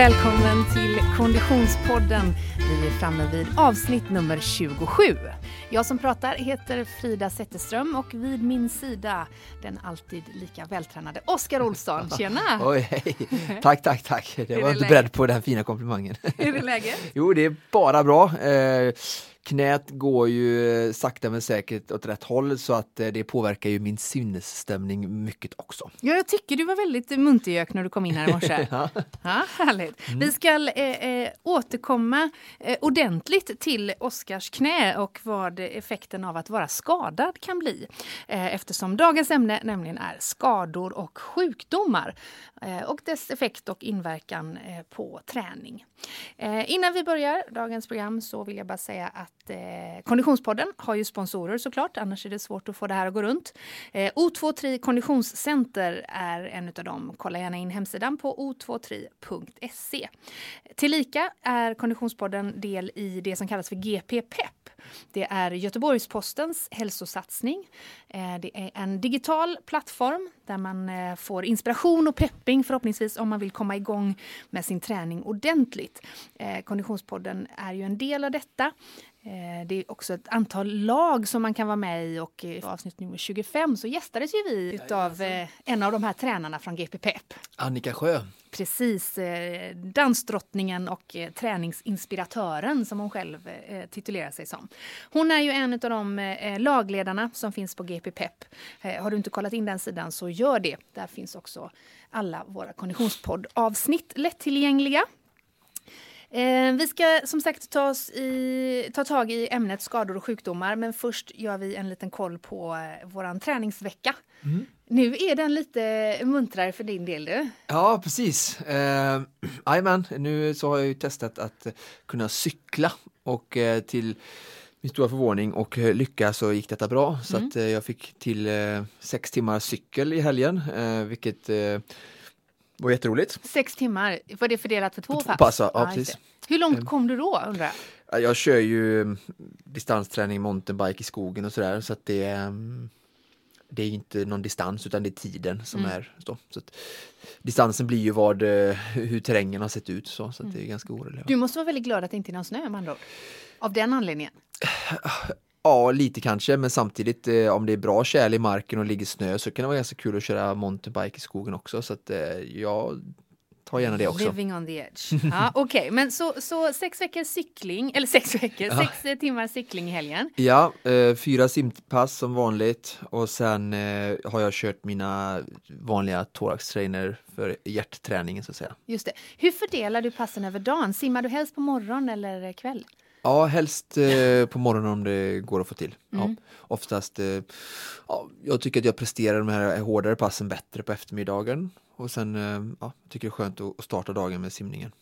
välkommen till Konditionspodden. Vi är framme vid avsnitt nummer 27. Jag som pratar heter Frida Zetterström och vid min sida den alltid lika vältränade Oskar Olsson. Tjena! Oj, hej! Tack, tack, tack. Jag var det inte läge? beredd på den fina komplimangen. Hur är läget? Jo, det är bara bra. Knät går ju eh, sakta men säkert åt rätt håll så att eh, det påverkar ju min sinnesstämning mycket också. Ja, jag tycker du var väldigt muntergök när du kom in här i morse. Ja. Ja, härligt. Vi ska eh, eh, återkomma eh, ordentligt till Oskars knä och vad effekten av att vara skadad kan bli. Eh, eftersom dagens ämne nämligen är skador och sjukdomar och dess effekt och inverkan på träning. Innan vi börjar dagens program så vill jag bara säga att eh, Konditionspodden har ju sponsorer såklart, annars är det svårt att få det här att gå runt. Eh, O23 Konditionscenter är en av dem. Kolla gärna in hemsidan på o23.se. Tillika är Konditionspodden del i det som kallas för GP Pep. Det är Göteborgs-Postens hälsosatsning. Eh, Det är en digital plattform där man eh, får inspiration och pepping förhoppningsvis om man vill komma igång med sin träning ordentligt. Eh, Konditionspodden är ju en del av detta. Eh, Det är också ett antal lag som man kan vara med i och i avsnitt nummer 25 så gästades ju vi av en av de här tränarna från GP Pep. Annika Sjö. Precis, eh, dansdrottningen och eh, träningsinspiratören som hon själv eh, titulerar sig som. Hon är ju en av de eh, lagledarna som finns på GP Pep. Eh, har du inte kollat in den sidan så gör det. Där finns också alla våra konditionspodd-avsnitt lättillgängliga. Eh, vi ska som sagt ta, i, ta tag i ämnet skador och sjukdomar men först gör vi en liten koll på eh, våran träningsvecka. Nu är den lite muntrare för din del du. Ja, precis. Eh, Jajamän, nu så har jag ju testat att kunna cykla och eh, till min stora förvåning och eh, lycka så gick detta bra. Så att eh, jag fick till eh, sex timmar cykel i helgen, vilket eh, var jätteroligt. Sex timmar, var det fördelat för två, Två pass? pass, ja, precis. det. Hur långt kom du då undrar jag? Ja, Jag kör ju mm, distansträning mountainbike i skogen och sådär så att det är mm, det är inte någon distans utan det är tiden som Mm. är så. så distansen blir ju vad, eh, hur terrängen har sett ut så, så det är ganska orelevant. Du måste vara väldigt glad att det inte är någon snö med andra ord. Av den anledningen. Ja, lite kanske, men samtidigt eh, om det är bra tjäle i marken och ligger snö så kan det vara ganska kul att köra mountainbike i skogen också så att eh, jag tar gärna det också. Living on the edge. Ja, Okej, men så, så sex veckors cykling, eller sex veckor, sex eh, timmar cykling i helgen. Ja, eh, fyra simpass som vanligt och sen eh, har jag kört mina vanliga thoraxtrainer för hjärtträningen så att säga. Just det. Hur fördelar du passen över dagen? Simmar du helst på morgon eller kväll? Ja, helst eh, på morgonen om det går att få till. Mm. Ja, oftast, eh, ja, jag tycker att jag presterar de här hårdare passen bättre på eftermiddagen och sen eh, ja, tycker det är skönt att starta dagen med simningen.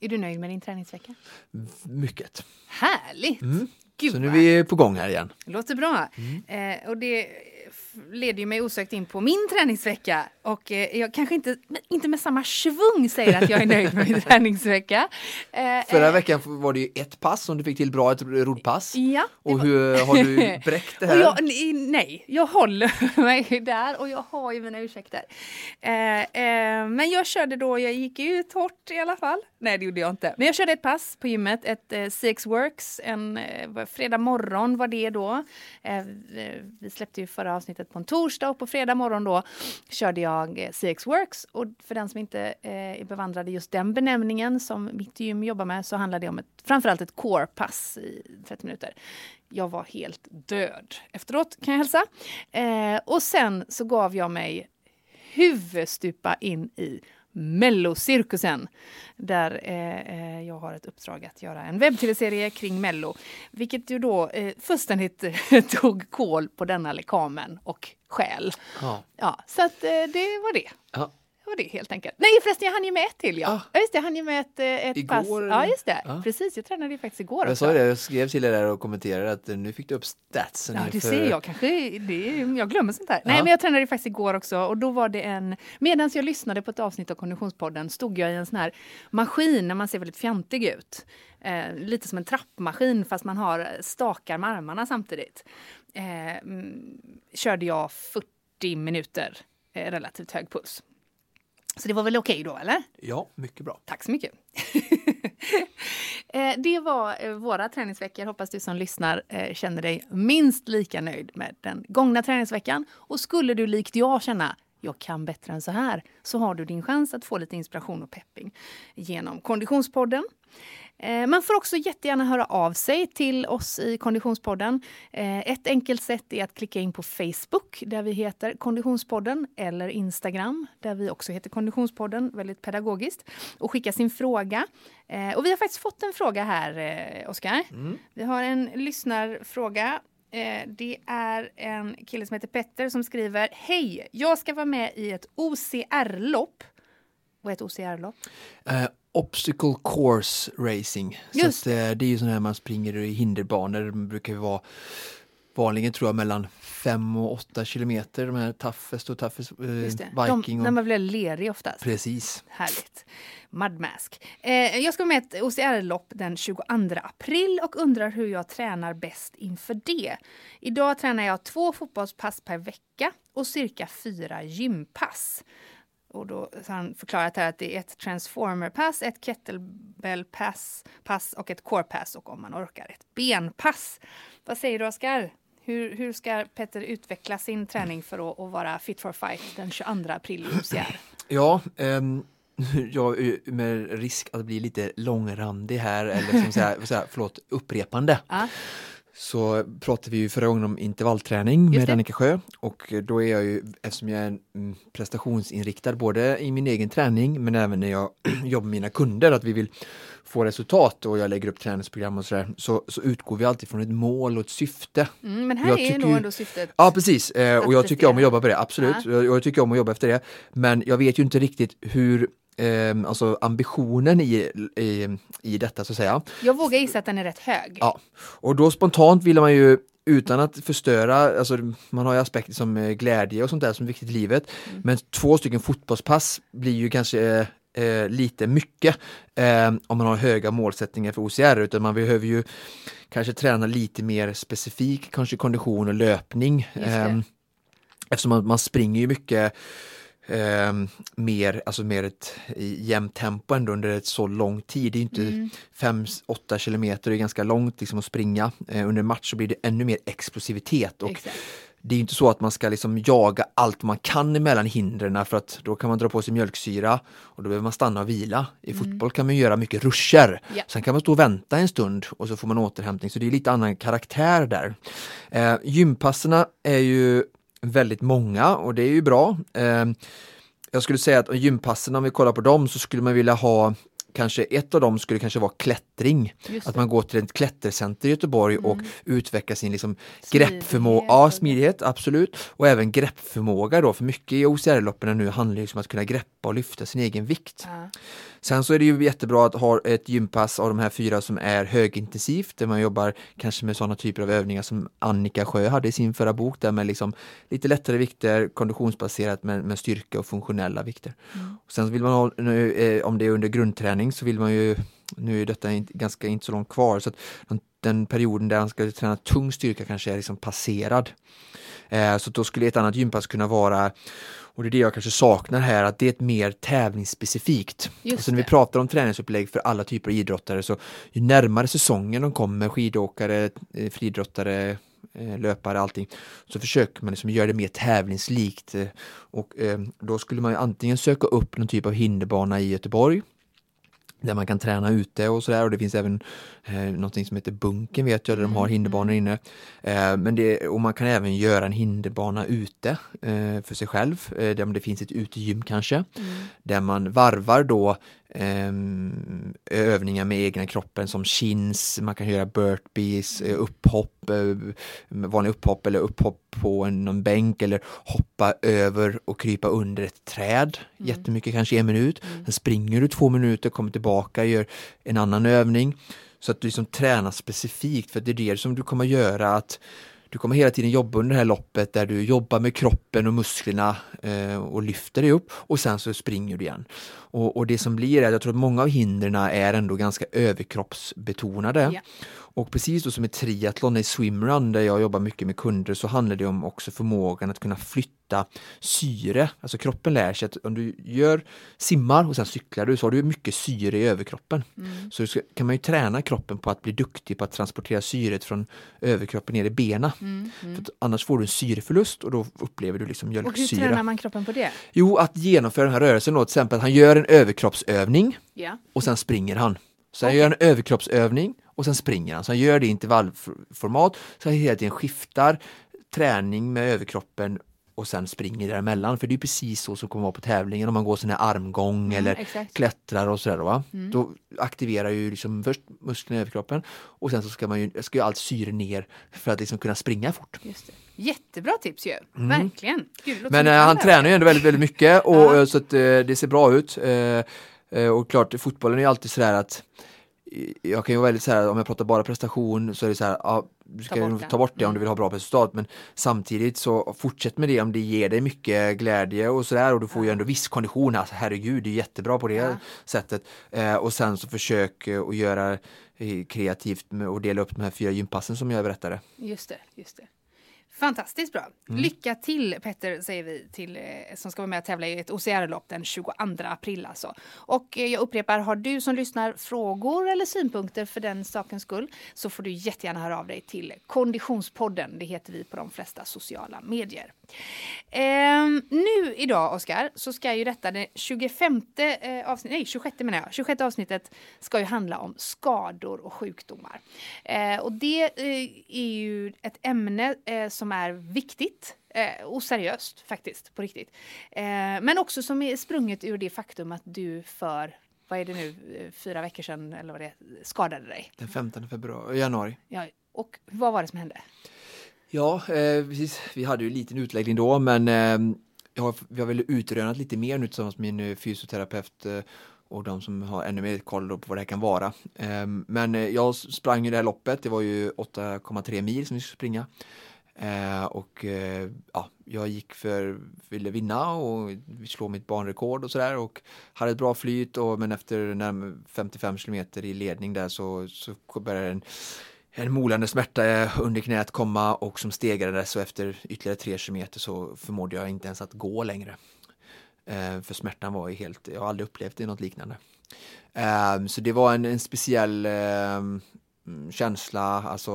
Är du nöjd med din träningsvecka? Mycket. Härligt! Gud, Så nu är vi på gång här igen. Låter bra. Mm. Eh, och det leder ju mig osökt in på min träningsvecka. Och eh, jag kanske inte, inte med samma svung säger att jag är nöjd med min träningsvecka. Eh, Förra eh, veckan var det ju ett pass som du fick till bra, ett roddpass. Ja. Och hur har du bräckt det här? jag, nej, jag håller mig där och jag har ju mina ursäkter. Eh, eh, men jag körde då, jag gick ut hårt i alla fall. Nej, det gjorde jag inte. Men jag körde ett pass på gymmet, ett eh, CX Works, en eh, fredag morgon var det då. Eh, vi släppte ju förra avsnittet på en torsdag och på fredag morgon då körde jag eh, CX Works. Och för den som inte eh, är bevandrad i just den benämningen som mitt gym jobbar med så handlar det om ett, framförallt ett core-pass i 30 minuter. Jag var helt död efteråt kan jag hälsa. Eh, och sen så gav jag mig huvudstupa in i Mellocirkusen. Där eh, eh, jag har ett uppdrag att göra en webb-tv-serie kring Mello. Vilket ju då eh, fullständigt tog kål på denna lekamen och själ. Ja. Ja, så att eh, det var det. Ja. Det det helt enkelt. Nej förresten, jag hann ju med ett till. Ja, Ah. ja just det, jag hann ju med ett, eh, ett Igår, pass. eller? Ja, just det. Ja. Precis, jag tränade ju faktiskt igår Jag också. sa det, jag skrev till er där och kommenterade att eh, nu fick du upp statsen. Ja, du för- ser, jag kanske, det, jag glömmer sånt här. Nej, Ja. men jag tränade ju faktiskt igår också och då var det en, medan jag lyssnade på ett avsnitt av Konditionspodden stod jag i en sån här maskin när man ser väldigt fjantig ut. Eh, lite som en trappmaskin fast man har stakar med armarna samtidigt. Eh, mm, körde jag 40 minuter, eh, relativt hög puls. Så det var väl okej okay då, eller? Ja, mycket bra. Tack så mycket. Eh, det var eh, våra träningsveckor. Hoppas du som lyssnar eh, känner dig minst lika nöjd med den gångna träningsveckan. Och skulle du likt jag känna jag kan bättre än så här, så har du din chans att få lite inspiration och pepping genom Konditionspodden. Eh, man får också jättegärna höra av sig till oss i Konditionspodden. Eh, ett enkelt sätt är att klicka in på Facebook där vi heter Konditionspodden eller Instagram där vi också heter Konditionspodden, väldigt pedagogiskt, och skicka sin fråga. Eh, och vi har faktiskt fått en fråga här, Oskar. Mm. Vi har en lyssnarfråga det är en kille som heter Petter som skriver Hej! Jag ska vara med i ett OCR-lopp. Vad är ett OCR-lopp? Uh, Obstacle Course Racing. Just så att, det. det är ju sådana här man springer i hinderbanor. Det brukar ju vara vanligen tror jag mellan 5 och 8 kilometer, de här toughest och toughest eh, Viking. De, de är väl leriga oftast? Precis. Härligt. Mudmask. Eh, jag ska med ett OCR-lopp den 22 april och undrar hur jag tränar bäst inför det. Idag tränar jag två fotbollspass per vecka och cirka fyra gympass. Och då har han förklarat här att det är ett transformer-pass, ett kettlebell-pass pass och ett core-pass och om man orkar ett benpass. Vad säger du Oskar? Hur, hur ska Petter utveckla sin träning för att, att vara fit for fight den 22 april i UCR? Ja, um jag med risk att bli lite långrandig här eller som säga, förlåt, upprepande. Ah så pratade vi ju förra gången om intervallträning med Annika Sjö och då är jag ju, eftersom jag är mm, prestationsinriktad både i min egen träning men även när jag jobbar med mina kunder, att vi vill få resultat och jag lägger upp träningsprogram och sådär, så, så utgår vi alltid från ett mål och ett syfte. Mm, men här jag är nog ändå syftet. Ja precis, eh, och jag tycker om att jobba på det, absolut. Ja. Jag, jag tycker om att jobba efter det. Men jag vet ju inte riktigt hur eh, alltså ambitionen i, i, i detta så att säga. Jag vågar gissa att den är rätt hög. Ja, och då spontant vill man ju utan att förstöra, alltså man har ju aspekter som eh, glädje och sånt där som är viktigt i livet. Mm. Men två stycken fotbollspass blir ju kanske eh, lite mycket eh, om man har höga målsättningar för OCR utan man behöver ju kanske träna lite mer specifik kanske kondition och löpning. Eh, eftersom man, man springer ju mycket eh, mer, alltså mer ett jämnt tempo ändå under ett så lång tid. Det är inte 5-8 mm. kilometer, det är ganska långt liksom att springa. Eh, under match så blir det ännu mer explosivitet. Och Exakt. Det är inte så att man ska liksom jaga allt man kan emellan hindren för att då kan man dra på sig mjölksyra och då behöver man stanna och vila. I mm. fotboll kan man göra mycket ruscher. Yeah. Sen kan man stå och vänta en stund och så får man återhämtning så det är lite annan karaktär där. Eh, gympasserna är ju väldigt många och det är ju bra. Eh, jag skulle säga att gympassen, om vi kollar på dem, så skulle man vilja ha kanske ett av dem skulle kanske vara klättring. Att man går till ett klättercenter i Göteborg mm. och utvecklar sin liksom greppförmåga. Ja, smidighet, absolut. Och även greppförmåga då, för mycket i OCR-loppen nu handlar det om att kunna greppa och lyfta sin egen vikt. Ja. Sen så är det ju jättebra att ha ett gympass av de här fyra som är högintensivt, där man jobbar kanske med sådana typer av övningar som Annika Sjö hade i sin förra bok, där med liksom lite lättare vikter, konditionsbaserat med, med styrka och funktionella vikter. Mm. Och sen vill man ha, eh, om det är under grundträning så vill man ju, nu är detta ganska inte så långt kvar, så att den perioden där man ska träna tung styrka kanske är liksom passerad. Eh, så då skulle ett annat gympass kunna vara och det är det jag kanske saknar här, att det är ett mer tävlingsspecifikt. Alltså när vi pratar om träningsupplägg för alla typer av idrottare så ju närmare säsongen de kommer, skidåkare, eh, friidrottare, eh, löpare, allting, så försöker man liksom göra det mer tävlingslikt. Och då skulle man antingen söka upp någon typ av hinderbana i Göteborg där man kan träna ute och sådär och det finns även eh, någonting som heter Bunken vet jag, där de har mm, hinderbanor mm. inne. Eh, men det, och man kan även göra en hinderbana ute eh, för sig själv, eh, där det finns ett utegym kanske, mm. där man varvar då övningar med egna kroppen som chins, man kan göra burpees, eh, upphopp, eh, vanliga upphopp eller upphopp på en, någon bänk eller hoppa över och krypa under ett träd mm. jättemycket, kanske en minut. Mm. Sen springer du två minuter, kommer tillbaka, gör en annan övning. Så att du liksom tränar specifikt för det är det som du kommer göra att du kommer hela tiden jobba under det här loppet där du jobbar med kroppen och musklerna eh, och lyfter dig upp och sen så springer du igen. Och, och det som blir är att jag tror att många av hindren är ändå ganska överkroppsbetonade. Yeah. Och precis då som i triathlon i swimrun där jag jobbar mycket med kunder så handlar det om också förmågan att kunna flytta syre. Alltså kroppen lär sig att om du gör simmar och sen cyklar du så har du mycket syre i överkroppen. Mm. Så ska, kan man ju träna kroppen på att bli duktig på att transportera syret från överkroppen ner i benen. Mm. Mm. annars får du en syreförlust och då upplever du liksom mjölksyra. Och hur tränar man kroppen på det? Jo, att genomföra den här rörelsen då, till exempel att han gör en överkroppsövning ja. och sen springer han. Så han okay. gör en överkroppsövning och sen springer han. Så han gör det i intervallformat, så han hela tiden skiftar träning med överkroppen och sen springer däremellan. För det är precis så som kommer vara på tävlingen om man går sån här armgång mm, eller exakt. klättrar och sådär. Va? Mm. Då aktiverar ju liksom först musklerna i överkroppen och sen så ska man ju, ska ju allt syre ner för att liksom kunna springa fort. Jättebra tips ju, mm. verkligen. Gud, Men äh, han tränar ju ändå väldigt, väldigt mycket och ja. så att äh, det ser bra ut. Och klart, fotbollen är ju alltid sådär att jag kan ju vara väldigt så här, om jag pratar bara prestation så är det så här, ja, du ska ta bort, ta bort det om du vill ha bra resultat men samtidigt så fortsätt med det om det ger dig mycket glädje och sådär och du får ju ändå viss kondition, alltså herregud, du är jättebra på det ja. sättet. Eh, och sen så försök eh, att göra eh, kreativt och dela upp de här fyra gympassen som jag berättade. Just det, just det. Fantastiskt bra. Mm. Lycka till Petter säger vi till, eh, som ska vara med och tävla i ett OCR-lopp den 22 april. Alltså. Och eh, jag upprepar, har du som lyssnar frågor eller synpunkter för den sakens skull så får du jättegärna höra av dig till Konditionspodden. Det heter vi på de flesta sociala medier. Ehm, nu idag, Oskar, så ska ju detta, det 25 eh, avsnitt, nej 26 menar jag, 26 avsnittet ska ju handla om skador och sjukdomar. Eh, och det eh, är ju ett ämne eh, som är viktigt eh, och seriöst faktiskt, på riktigt. Eh, men också som är sprunget ur det faktum att du för vad är det nu, eh, fyra veckor sedan eller vad det skadade dig? Den 15 februari, januari. Ja, och vad var det som hände? Ja, eh, precis. Vi hade ju en liten utläggning då, men eh, jag, vi har väl utrönat lite mer nu tillsammans med min eh, fysioterapeut eh, och de som har ännu mer koll på vad det här kan vara. Ehm, men eh, jag sprang ju det här loppet, det var ju 8,3 mil som vi skulle springa. Eh, och eh, ja, jag gick för, ville vinna och slå mitt banrekord och sådär och hade ett bra flyt och men efter 55 kilometer i ledning där så, så började en en molande smärta under knät komma och som stegrades och efter ytterligare tre kilometer så förmådde jag inte ens att gå längre. Eh, för smärtan var ju helt, jag har aldrig upplevt det något liknande. Eh, så det var en, en speciell eh, känsla, alltså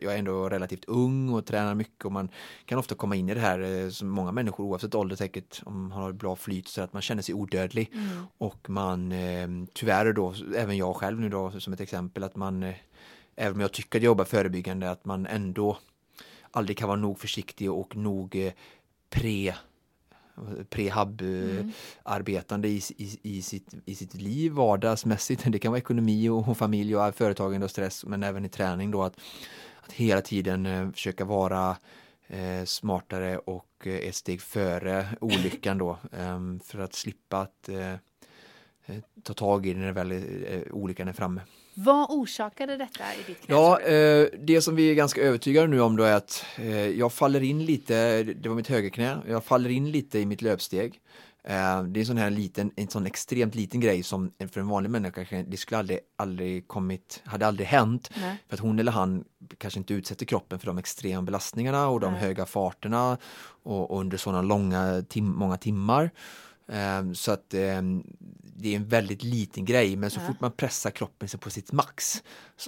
jag är ändå relativt ung och tränar mycket och man kan ofta komma in i det här eh, som många människor oavsett ålder säkert om man har bra flyt så att man känner sig odödlig mm. och man eh, tyvärr då, även jag själv nu då som ett exempel att man även om jag tycker att jag jobbar förebyggande, att man ändå aldrig kan vara nog försiktig och nog eh, pre prehab-arbetande mm. i, i, i, sitt, i sitt liv vardagsmässigt. Det kan vara ekonomi och familj och företagande och stress men även i träning då att, att hela tiden eh, försöka vara eh, smartare och eh, ett steg före olyckan då eh, för att slippa att eh, ta tag i det när väl olyckan är framme. Vad orsakade detta i ditt? Ja, eh, det som vi är ganska övertygade nu om då är att eh, jag faller in lite, det var mitt högerknä, jag faller in lite i mitt löpsteg. Eh, det är en sån här liten, en sån extremt liten grej som för en vanlig människa det skulle aldrig, aldrig kommit, hade aldrig hänt. Nej. För att hon eller han kanske inte utsätter kroppen för de extrema belastningarna och de Nej. höga farterna och, och under sådana långa, tim många timmar. Um, så att um, det är en väldigt liten grej men så fort man pressar kroppen på sitt max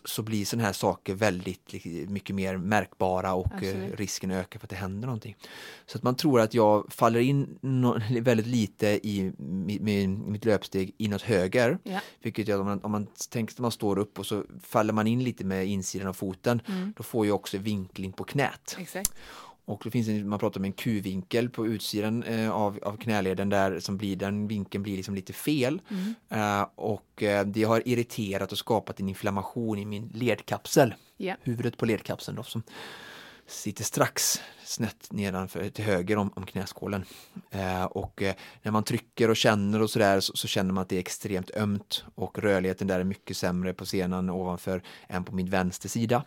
så, blir sådana här saker väldigt mycket mer märkbara och uh, risken ökar för att det händer någonting. Så att man tror att jag faller in väldigt lite i mitt löpsteg inåt höger. Ja. Vilket gör att om man, om man tänker att man står upp och så faller man in lite med insidan av foten mm. då får jag också vinkling på knät. Exakt. Och det finns en, man pratar om en Q-vinkel på utsidan eh, av, av knäleden där som blir, den vinkeln blir liksom lite fel. Mm. Eh, och eh, det har irriterat och skapat en inflammation i min ledkapsel. Yeah. Huvudet på ledkapseln då som sitter strax snett nedanför till höger om, om knäskålen. Eh, och eh, när man trycker och känner och sådär så, så, känner man att det är extremt ömt och rörligheten där är mycket sämre på senan ovanför än på min vänster sida.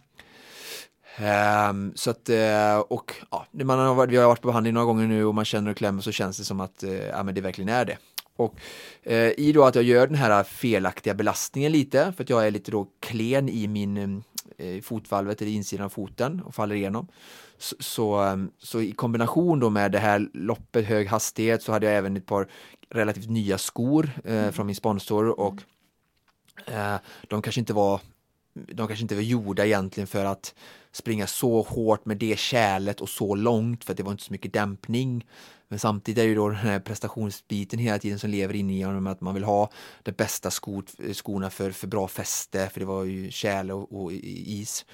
Um, så att, uh, och ja, man har vi har varit på behandling några gånger nu och man känner och klämmer så känns det som att uh, ja, men det verkligen är det. Och uh, i då att jag gör den här felaktiga belastningen lite, för att jag är lite då klen i min i fotvalvet eller insidan av foten och faller igenom. Så, så, så, i kombination då med det här loppet, hög hastighet, så hade jag även ett par relativt nya skor mm. från min sponsor och de kanske inte var de kanske inte var gjorda egentligen för att springa så hårt med det kärlet och så långt för att det var inte så mycket dämpning. Men samtidigt är det ju då den här prestationsbiten hela tiden som lever in i honom att man vill ha de bästa skot, skorna för, för bra fäste för det var ju kärl och, och is.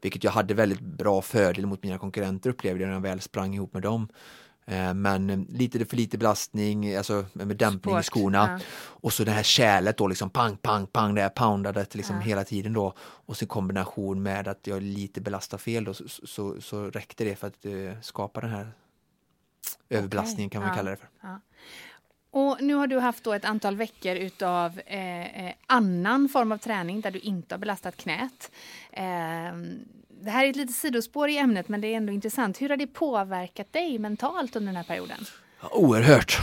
Vilket jag hade väldigt bra fördel mot mina konkurrenter upplevde jag när jag väl sprang ihop med dem. Eh, men lite för lite belastning, alltså med dämpning Sport, i skorna. Ja. Och så det här kärlet då liksom pang, pang, pang, det här poundadet liksom ja. hela tiden då. Och så kombination med att jag lite belastar fel då så, så, så räckte det för att uh, skapa den här överbelastningen okay. kan man ja. kalla det för. Och nu har du haft då ett antal veckor utav eh, eh, annan form av träning där du inte har belastat knät. Eh, det här är ett litet sidospår i ämnet men det är ändå intressant. Hur har det påverkat dig mentalt under den här perioden? Oerhört.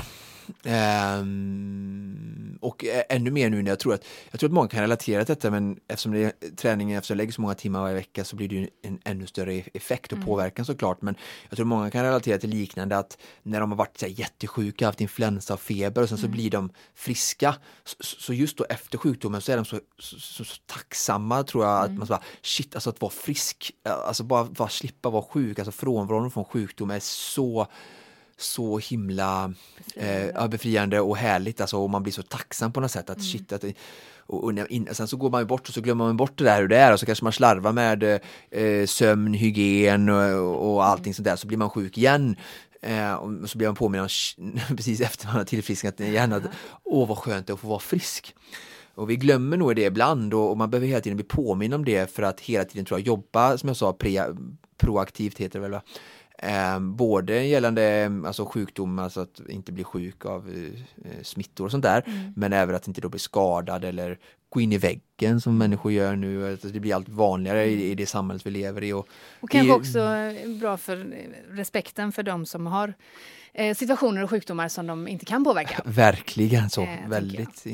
Um, och ännu mer nu när jag tror att jag tror att många kan relatera till detta men eftersom det är träningen efter lägger så många timmar varje vecka så blir det ju en ännu större effekt och mm. påverkan såklart men jag tror att många kan relatera till liknande att när de har varit så här, jättesjuka, haft influensa och feber och sen mm. så blir de friska så, så, just då efter sjukdomen så är de så, så, så, så tacksamma tror jag mm. att man så bara shit alltså att vara frisk, alltså bara, bara slippa vara sjuk, alltså frånvaron från sjukdom är så så himla befriande. Eh, befriande och härligt alltså, och man blir så tacksam på något sätt att mm. shit att och, och in, sen så går man ju bort och så glömmer man bort det där hur det är och så kanske man slarvar med eh, sömn, hygien och, och allting mm. sånt där så blir man sjuk igen. Eh, och så blir man påminn precis efter man har tillfrisknat igen att åh vad skönt det är att få vara frisk. Och vi glömmer nog det ibland och, och man behöver hela tiden bli påminn om det för att hela tiden tror jag jobba, som jag sa, pre, proaktivt heter det väl va? Eh, både gällande alltså sjukdom, alltså att inte bli sjuk av eh, smittor och sånt där, mm. men även att inte då bli skadad eller gå in i väggen som människor gör nu. Alltså det blir allt vanligare i, i det samhället vi lever i. Och, och kanske också bra för respekten för de som har eh, situationer och sjukdomar som de inte kan påverka. Verkligen så, väldigt.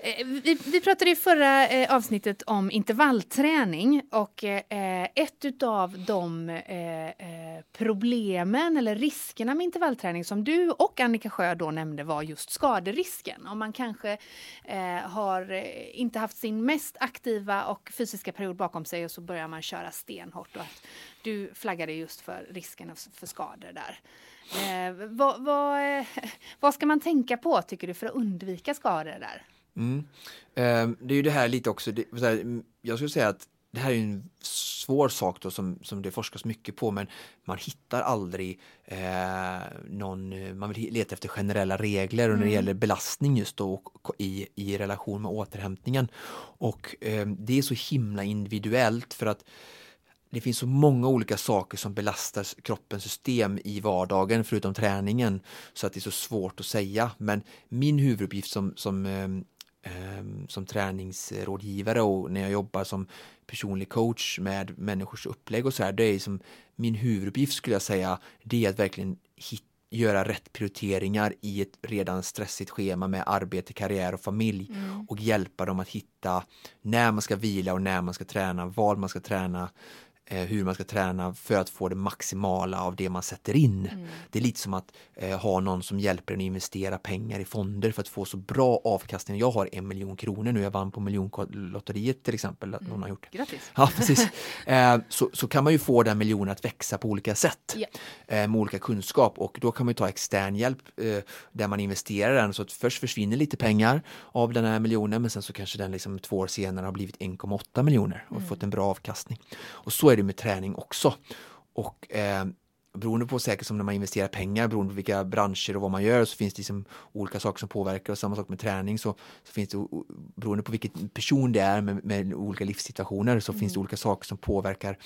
Eh, vi, vi, pratade i förra eh, avsnittet om intervallträning och eh, ett utav de eh, eh, problemen eller riskerna med intervallträning som du och Annika Sjö då nämnde var just skaderisken. Om man kanske eh, har eh, inte haft sin mest aktiva och fysiska period bakom sig och så börjar man köra stenhårt. Och att du flaggade just för risken för skador där. Eh, vad, vad, vad ska man tänka på tycker du för att undvika skador där? Mm. Eh, det är ju det här lite också, här, jag skulle säga att det här är en svår sak då som, som det forskas mycket på men man hittar aldrig eh, någon, man vill leta efter generella regler och när det mm. gäller belastning just då i, i relation med återhämtningen. Och eh, det är så himla individuellt för att det finns så många olika saker som belastar kroppens system i vardagen förutom träningen så att det är så svårt att säga. Men min huvuduppgift som, som ehm, Ehm, som träningsrådgivare och när jag jobbar som personlig coach med människors upplägg och så här, det är som min huvuduppgift skulle jag säga, det är att verkligen hit, göra rätt prioriteringar i ett redan stressigt schema med arbete, karriär och familj mm. och hjälpa dem att hitta när man ska vila och när man ska träna, vad man ska träna, hur man ska träna för att få det maximala av det man sätter in. Mm. Det är lite som att eh, ha någon som hjälper en att investera pengar i fonder för att få så bra avkastning. Jag har en miljon kronor nu, jag vann på miljonlotteriet till exempel. Att mm. någon har gjort. Grattis! Ja, precis. eh, så, så kan man ju få den miljonen att växa på olika sätt yeah. med olika kunskap och då kan man ta extern hjälp eh, där man investerar den så att först försvinner lite pengar av den här miljonen men sen så kanske den liksom två år senare har blivit 1,8 miljoner och mm. fått en bra avkastning. Och så är det med träning också. Och eh, beroende på säkert som när man investerar pengar, beroende på vilka branscher och vad man gör så finns det liksom olika saker som påverkar och samma sak med träning så, så finns det beroende på vilken person det är med, med olika livssituationer så mm. finns det mm. olika saker som påverkar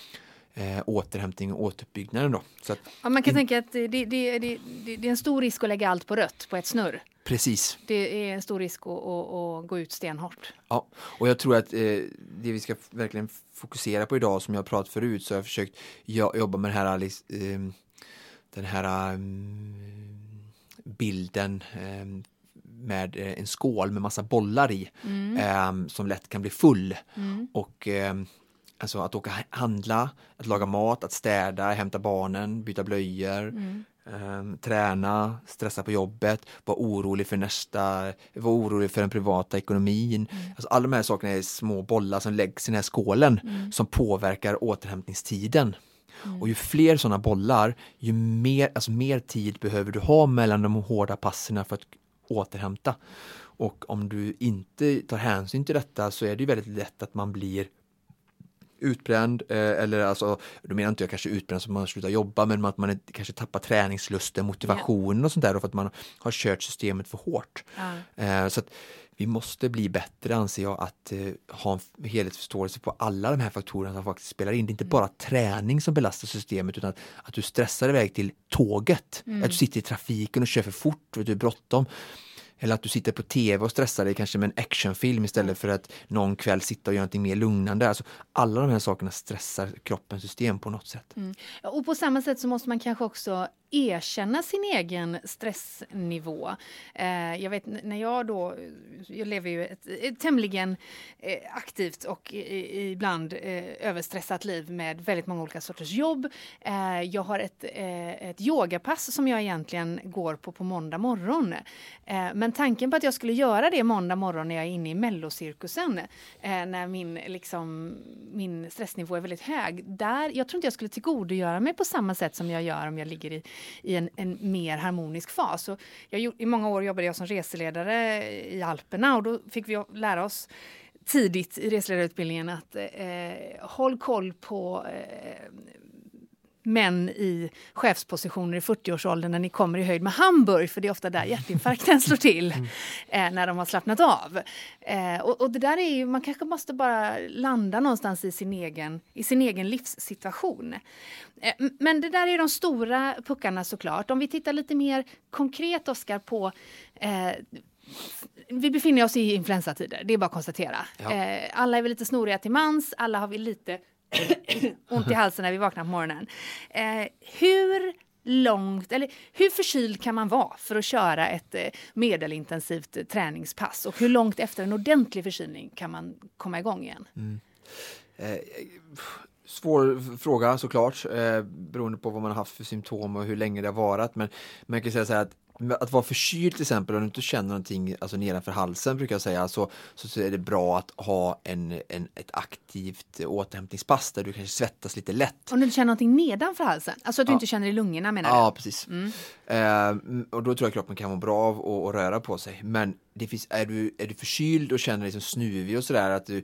eh, återhämtning och återuppbyggnaden. Då. Att, ja, man kan in... tänka att det, det, det, det, är en stor risk att lägga allt på rött på ett snurr. Precis. Det är en stor risk att, att, gå ut stenhårt. Ja, och jag tror att eh, det vi ska verkligen fokusera på idag som jag pratat förut så har jag försökt jobba med den här, eh, den här um, bilden um, med en skål med massa bollar i mm. um, som lätt kan bli full. Mm. Och Alltså att åka handla, att laga mat, att städa, hämta barnen, byta blöjor, mm. Eh, träna, stressa på jobbet, vara orolig för nästa, vara orolig för den privata ekonomin. Mm. Alltså alla de här sakerna är små bollar som läggs i den här skålen mm. som påverkar återhämtningstiden. Mm. Och ju fler sådana bollar, ju mer, alltså mer tid behöver du ha mellan de hårda passen för att återhämta. Och om du inte tar hänsyn till detta så är det väldigt lätt att man blir utbränd eh, eller alltså, då menar inte jag kanske utbränd som man slutar jobba men att man är, kanske tappar träningslusten, motivationen yeah. och sånt där för att man har kört systemet för hårt. Mm. Eh, så att vi måste bli bättre anser jag att eh, ha en helhetsförståelse på alla de här faktorerna som faktiskt spelar in. Det är inte mm. bara träning som belastar systemet utan att, att du stressar iväg till tåget, mm. att du sitter i trafiken och kör för fort, och du är bråttom. Eller att du sitter på tv och stressar dig kanske med en actionfilm istället för att någon kväll sitta och göra något mer lugnande. Alltså, alla de här sakerna stressar kroppens system på något sätt. Mm. Och på samma sätt så måste man kanske också erkänna sin egen stressnivå. Eh, jag vet när jag då, jag lever ju ett, ett tämligen eh, aktivt och i, ibland eh, överstressat liv med väldigt många olika sorters jobb. Eh, jag har ett, eh, ett yogapass som jag egentligen går på på måndag morgon. Eh, men tanken på att jag skulle göra det måndag morgon när jag är inne i mellocirkusen, eh, när min, liksom, min stressnivå är väldigt hög, där, jag tror inte jag skulle tillgodogöra mig på samma sätt som jag gör om jag ligger i i en, en mer harmonisk fas. Och jag, I många år jobbade jag som reseledare i Alperna och då fick vi lära oss tidigt i reseledarutbildningen att eh, håll koll på eh, män i chefspositioner i 40-årsåldern när ni kommer i höjd med Hamburg, för det är ofta där hjärtinfarkten slår till mm. eh, när de har slappnat av. Eh, och, och, det där är ju, man kanske måste bara landa någonstans i sin egen, i sin egen livssituation. Eh, men det där är de stora puckarna såklart. Om vi tittar lite mer konkret, Oskar, på eh, vi befinner oss i influensatider, det är bara att konstatera. Ja. Alla är väl lite snoriga till mans, alla har vi lite ont i halsen när vi vaknar på morgonen. Eh, hur långt, eller hur förkyld kan man vara för att köra ett eh, medelintensivt eh, träningspass? Och hur långt efter en ordentlig förkylning kan man komma igång igen? Mm. Eh, svår fråga såklart, eh, beroende på vad man har haft för symptom och hur länge det har varat. Men man kan säga så här att att vara förkyld till exempel, om du inte känner någonting alltså nedanför halsen brukar jag säga, så, så är det bra att ha en, en, ett aktivt återhämtningspass där du kanske svettas lite lätt. Om du känner någonting nedanför halsen? Alltså att du ja. inte känner i lungorna menar du? Ja, precis. Mm. Eh, och då tror jag kroppen kan må bra av att röra på sig. Men det finns, är, du, är du förkyld och känner dig liksom snuvig och sådär, att du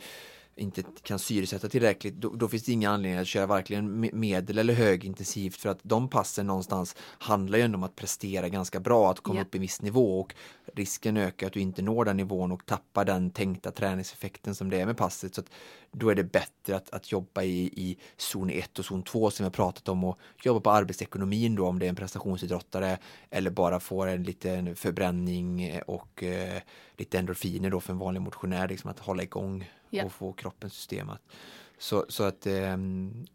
inte kan syresätta tillräckligt, då, då, finns det inga anledningar att köra varken medel eller högintensivt för att de passen någonstans handlar ju ändå om att prestera ganska bra, att komma yeah. upp i en viss nivå och risken ökar att du inte når den nivån och tappar den tänkta träningseffekten som det är med passet. Så då är det bättre att, att jobba i, i zon 1 och zon 2 som jag pratat om och jobba på arbetsekonomin då om det är en prestationsidrottare eller bara får en liten förbränning och eh, lite endorfiner då för en vanlig motionär, liksom att hålla igång yeah. och få kroppens system att så, så att eh,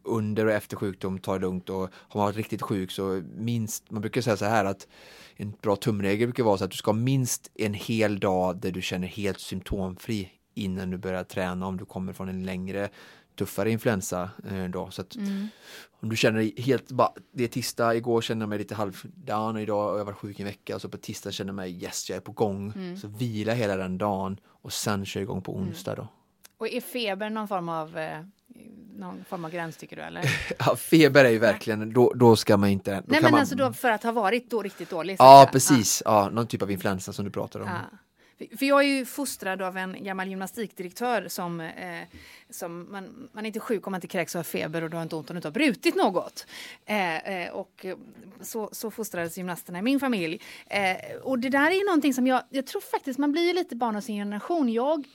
under och efter sjukdom, ta det lugnt och har man varit riktigt sjuk så minst, man brukar säga så här att en bra tumregel brukar vara så att du ska ha minst en hel dag där du känner helt symptomfri innan du börjar träna om du kommer från en längre tuffare influensa eh, då. Så att mm. om du känner dig helt bara, det är tisdag, igår kände jag mig lite halvdan och idag har jag varit sjuk en vecka och så på tisdag känner jag mig yes, jag är på gång. Mm. Så vila hela den dagen och sen kör igång på onsdag mm. då. Och är feber någon form av eh, någon form av gräns tycker du eller? ja, feber är ju verkligen, då, då ska man inte... Nej men man... alltså då för att ha varit då riktigt dålig? Ja precis, ja. ja. någon typ av influensa som du pratar om. Ja. För jag är ju fostrad av en gammal gymnastikdirektör som, eh, som man, man är inte sjuk om man inte kräks och har feber och du har inte ont om du inte har brutit något. Eh, eh, och så, så fostrades gymnasterna i min familj. Eh, och det där är ju någonting som jag, jag tror faktiskt man blir lite barn av sin generation. Jag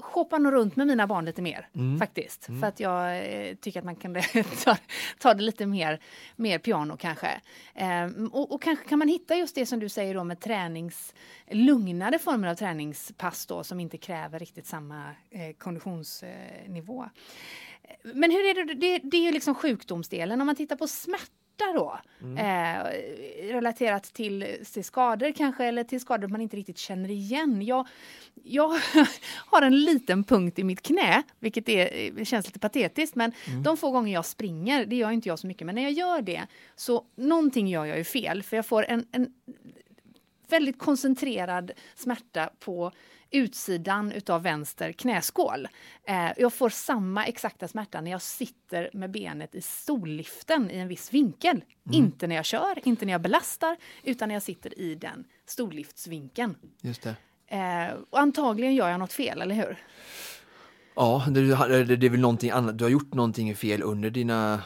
shoppar nog runt med mina barn lite mer mm. faktiskt. Mm. För att jag eh, tycker att man kan ta, ta det lite mer, mer piano kanske. Eh, och, och, kanske kan man hitta just det som du säger då med tränings, lugnare former av träningspass då som inte kräver riktigt samma eh, konditionsnivå. Men hur är det, det, det är ju liksom sjukdomsdelen. Om man tittar på smärta smärta då. Eh, relaterat till, till skador kanske eller till skador man inte riktigt känner igen. Jag, jag har en liten punkt i mitt knä, vilket är, känns lite patetiskt men de få gånger jag springer, det gör inte jag så mycket, men när jag gör det så någonting gör jag ju fel för jag får en, en väldigt koncentrerad smärta på utsidan utav vänster knäskål. Eh, jag får samma exakta smärta när jag sitter med benet i stolliften i en viss vinkel. Inte när jag kör, inte när jag belastar, utan när jag sitter i den stolliftsvinkeln. Just det. Eh, och antagligen gör jag något fel, eller hur? Ja, det, det, det är väl någonting annat. Du har gjort någonting fel under dina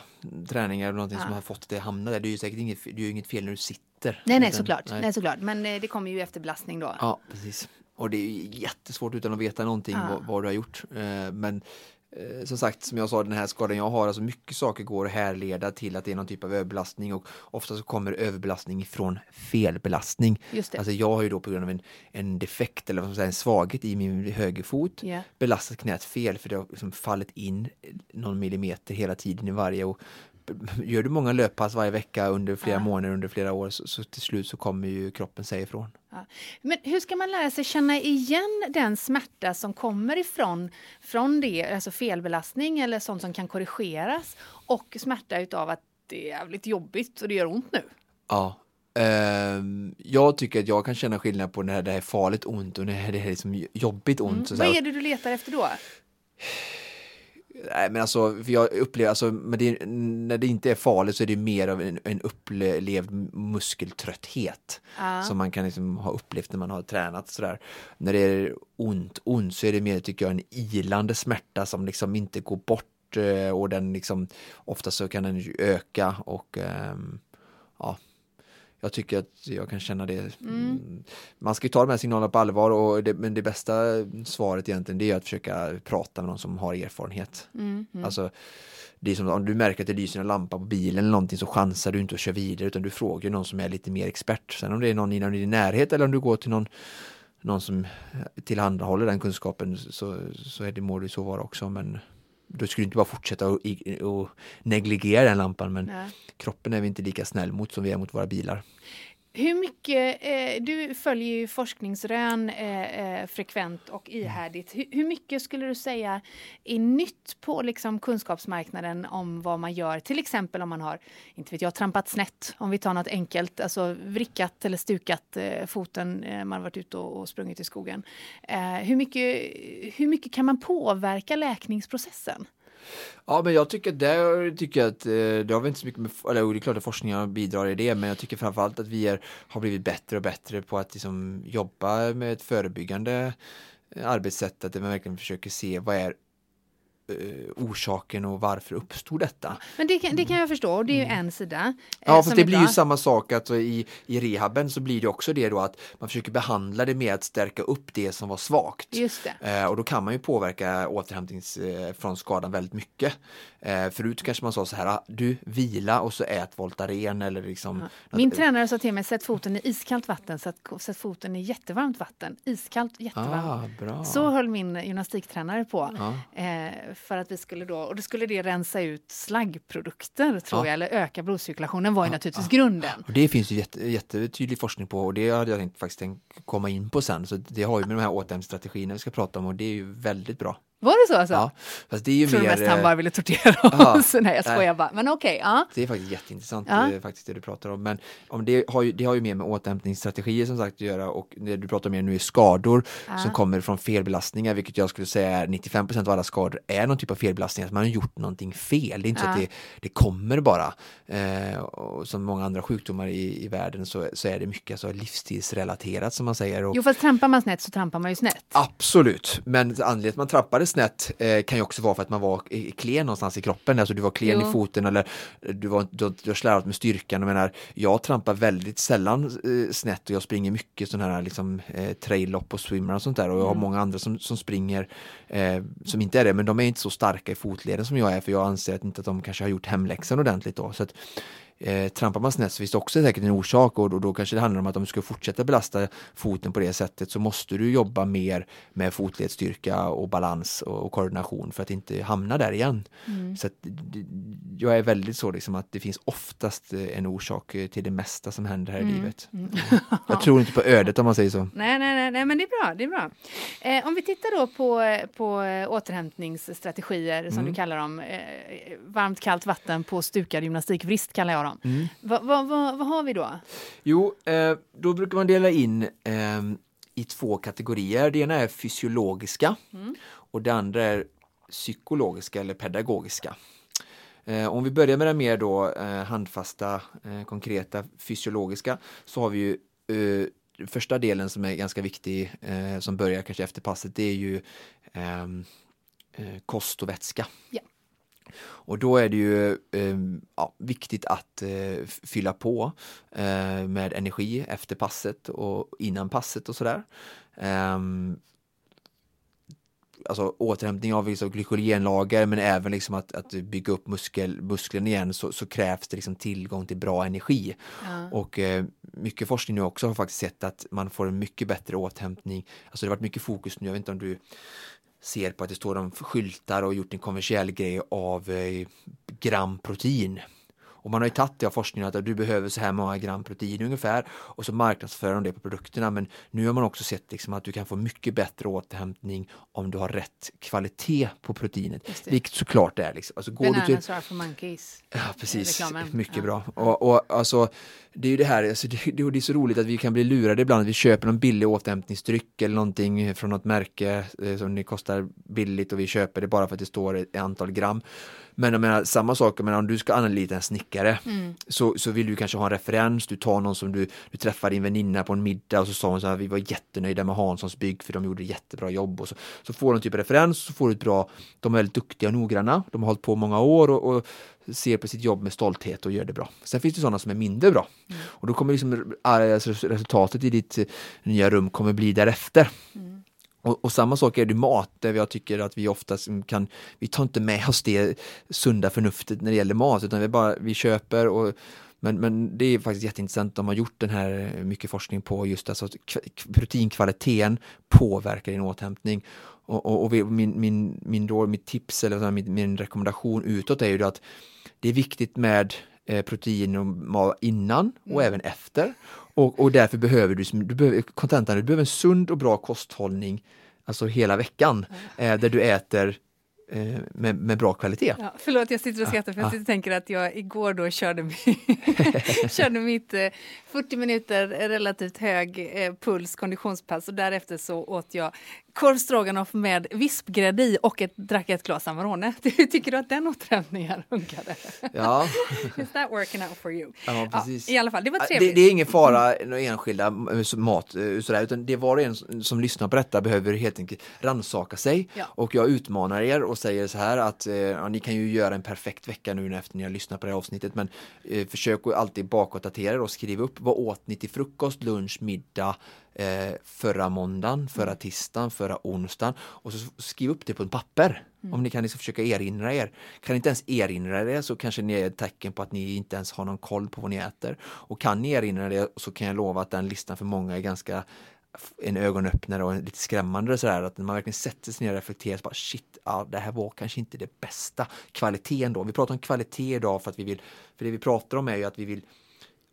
träningar eller någonting Ja. som har fått dig att hamna där. Det är ju säkert inget, det är inget fel när du sitter. Nej, nej, Utan- såklart. nej. Nej. såklart. Men eh, det kommer ju efter belastning då. Ja, precis. Och det är jättesvårt utan att veta någonting Ja. vad, vad du har gjort. Eh, Men eh, som sagt, som jag sa, den här skadan jag har, alltså mycket saker går att härleda till att det är någon typ av överbelastning och ofta så kommer överbelastning ifrån felbelastning. Just det. Alltså jag har ju då på grund av en, en defekt eller vad man en svaghet i min högerfot Ja. belastat knät fel för det har liksom fallit in någon millimeter hela tiden i varje och Gör du många löppass varje vecka under flera Ja. månader, under flera år så, så till slut så kommer ju kroppen säga ifrån. Ja. Men hur ska man lära sig känna igen den smärta som kommer ifrån från det, alltså felbelastning eller sånt som kan korrigeras och smärta utav att det är jävligt jobbigt och det gör ont nu? Ja. Ehm, jag tycker att jag kan känna skillnad på när det är farligt ont och när det är liksom jobbigt ont. Så Vad är det du letar efter då? Nej, men alltså, för jag upplever, alltså, men det, när det inte är farligt så är det mer av en, en upplevd muskeltrötthet Ja. som man kan liksom ha upplevt när man har tränat sådär. När det är ont, ont så är det mer tycker jag en ilande smärta som liksom inte går bort eh, och den liksom ofta så kan den öka och ehm, ja, jag tycker att jag kan känna det. Mm. Man ska ju ta de här signalerna på allvar och det, men det bästa svaret egentligen det är att försöka prata med någon som har erfarenhet. Mm, mm. Alltså, det är som om du märker att det lyser en lampa på bilen eller någonting så chansar du inte att köra vidare utan du frågar någon som är lite mer expert. Sen om det är någon inom din närhet eller om du går till någon, någon som tillhandahåller den kunskapen så, så är det, må det så vara också. Men du skulle inte bara fortsätta i- och negligera den lampan men Ja. kroppen är vi inte lika snäll mot som vi är mot våra bilar. Hur mycket, eh, du följer ju forskningsrön eh, eh, frekvent och ihärdigt. Hur, hur mycket skulle du säga är nytt på liksom, kunskapsmarknaden om vad man gör? Till exempel om man har, inte vet jag, trampat snett. Om vi tar något enkelt, alltså vrickat eller stukat eh, foten eh, man har varit ute och, och sprungit i skogen. Eh, hur, mycket, hur mycket kan man påverka läkningsprocessen? Ja, men jag tycker där tycker jag att eh, det har väl inte så mycket med, eller det är klart att forskningen bidrar i det, men jag tycker framförallt att vi är, har blivit bättre och bättre på att liksom jobba med ett förebyggande eh, arbetssätt, att man verkligen försöker se vad är orsaken och varför uppstod detta? Men det kan, det kan jag förstå, och det är ju en sida. eh, Mm. Ja, är det blir ju samma sak att i, i rehaben så blir det också det då att man försöker behandla det med att stärka upp det som var svagt. Just det. Eh, och då kan man ju påverka återhämtnings eh, från skadan väldigt mycket. Eh, förut kanske man sa så här, ah, du vila och så ät Voltaren eller liksom Min tränare sa till mig, sätt foten i iskallt vatten, sätt, sätt foten i jättevarmt vatten. Iskallt, jättevarmt. Ah. Så höll min gymnastiktränare på. Ja. Eh, för att vi skulle då, och då skulle det rensa ut slaggprodukter tror Ja. jag, eller öka blodcirkulationen var ju naturligtvis grunden. Och det finns ju jätte, jättetydlig forskning på och det hade jag tänkt, faktiskt tänkt komma in på sen. Så det har ju med de här återhämtningsstrategierna vi ska prata om och det är ju väldigt bra. Var det så alltså? Ja, fast det är ju tror mer... mest han eh, bara ville tortera Ja. oss. Nej jag Nej. skojar bara. Men okej, ja. Det är faktiskt jätteintressant Ja. är faktiskt det du pratar om. Men om det, har ju, det har ju mer med återhämtningsstrategier som sagt att göra och det du pratar om nu är skador Ja. som kommer från felbelastningar vilket jag skulle säga är 95% av alla skador är någon typ av felbelastning, att man har gjort någonting fel. Det är inte så att det, det kommer bara. Eh, och som många andra sjukdomar i, i världen så, så är det mycket alltså, livsstilsrelaterat som man säger. Och, Jo fast trampar man snett så trampar man ju snett. Absolut, men anledningen till att man trappade snett eh, kan ju också vara för att man var klen någonstans i kroppen, alltså du var klen Jo. i foten eller du, var, du, du har slarvat med styrkan. Jag menar, jag trampar väldigt sällan eh, snett och jag springer mycket sådana här liksom, eh, trail-lopp och swimmer och sånt där och jag har Mm. många andra som, som springer eh, som inte är det, men de är inte så starka i fotleden som jag är för jag anser att inte att de kanske har gjort hemläxan ordentligt då. Så att, Eh, trampar man snett så finns det också säkert en orsak och då, då kanske det handlar om att om du ska fortsätta belasta foten på det sättet så måste du jobba mer med fotledsstyrka och balans och, och koordination för att inte hamna där igen. Mm. Så att, jag är väldigt så liksom att det finns oftast eh, en orsak eh, till det mesta som händer här mm. i livet. Mm. jag tror inte på ödet om man säger så. Nej, nej, nej, nej men det är bra. Det är bra. Eh, om vi tittar då på, på eh, återhämtningsstrategier som du mm. kallar dem. Eh, varmt kallt vatten på stukad gymnastikvrist kallar jag dem. Mm. Vad va, va, va har vi då? Jo, eh, då brukar man dela in i två kategorier. Det ena är fysiologiska mm. och det andra är psykologiska eller pedagogiska. Eh, om vi börjar med det mer då eh, handfasta, eh, konkreta, fysiologiska så har vi ju eh, första delen som är ganska viktig eh, som börjar kanske efter passet det är ju ehm, eh, kost och vätska. Yeah. Och då är det ju ja, viktigt att fylla på med energi efter passet och innan passet och sådär. Um, alltså återhämtning av liksom glykogenlager men även liksom att, att bygga upp muskel, musklerna igen så, så, krävs det liksom tillgång till bra energi. Ja. Och eh, mycket forskning nu också har faktiskt sett att man får en mycket bättre återhämtning. Alltså det har varit mycket fokus nu, jag vet inte om du ser på att det står om skyltar och gjort en kommersiell grej av eh, gram protein. Och man har ju tagit det av forskningen att du behöver så här många gram protein ungefär och så marknadsför de det på produkterna. Men nu har man också sett liksom att du kan få mycket bättre återhämtning om du har rätt kvalitet på proteinet. Vilket såklart är. Liksom. Alltså, går Bananas du till... are for monkeys. Ja, precis. Mycket ja. bra. Och, och, alltså, det är ju det här, alltså, det, det, är så roligt att vi kan bli lurade ibland. Vi köper någon billig återhämtningsdryck eller någonting från något märke eh, som det kostar billigt och vi köper det bara för att det står ett antal gram. Men jag menar, samma sak, men om du ska anlita en snickare mm. så, så vill du kanske ha en referens, du tar någon som du, du träffar din väninna på en middag och så sa hon så här, vi var jättenöjda med Hanssons bygg för de gjorde jättebra jobb och så, så får du en typ av referens, så får du ett bra, de är väldigt duktiga och noggranna, de har hållit på många år och, och ser på sitt jobb med stolthet och gör det bra. Sen finns det sådana som är mindre bra mm. och då kommer liksom alltså resultatet i ditt nya rum kommer bli därefter. Mm. Och, och, samma sak är det mat, där jag tycker att vi oftast kan, vi tar inte med oss det sunda förnuftet när det gäller mat, utan vi bara, vi köper och men, men det är faktiskt jätteintressant, de har gjort den här mycket forskning på just alltså proteinkvaliteten påverkar din återhämtning. Och, och, och min, min, min då, mitt tips eller min, min rekommendation utåt är ju att det är viktigt med eh, protein innan och mm. även efter. Och, och därför behöver du, du behöver, kontentan, du behöver en sund och bra kosthållning alltså hela veckan eh, där du äter Eh, med, med, bra kvalitet. Ja, förlåt, jag sitter och skrattar för jag sitter tänker att jag igår då körde, körde mitt eh, 40 minuter relativt hög eh, puls konditionspass och därefter så åt jag korv stroganoff med vispgrädde i och ett, drack ett glas Amarone. Tycker du att den återhämtningen funkade? Ja. Is that working out for you? Ja, precis. Ja, I alla fall, det var trevligt. Det, det är ingen fara, enskilda mat, sådär, utan det var en som, lyssnar på detta behöver helt enkelt ransaka sig. Ja. Och jag utmanar er och säger så här att eh, ja, ni kan ju göra en perfekt vecka nu efter ni har lyssnat på det här avsnittet, men eh, försök att alltid bakåtdatera och skriva upp vad åt ni till frukost, lunch, middag, eh, förra måndagen, förra mm. tisdagen, förra onsdagen och så skriv upp det på ett papper. Mm. Om ni kan liksom försöka erinra er. Kan ni inte ens erinra er så kanske ni är ett tecken på att ni inte ens har någon koll på vad ni äter. Och kan ni erinra er så kan jag lova att den listan för många är ganska en ögonöppnare och lite skrämmande sådär att man verkligen sätter sig ner och reflekterar bara shit, ja, det här var kanske inte det bästa. Kvaliteten då, vi pratar om kvalitet idag för att vi vill, för det vi pratar om är ju att vi vill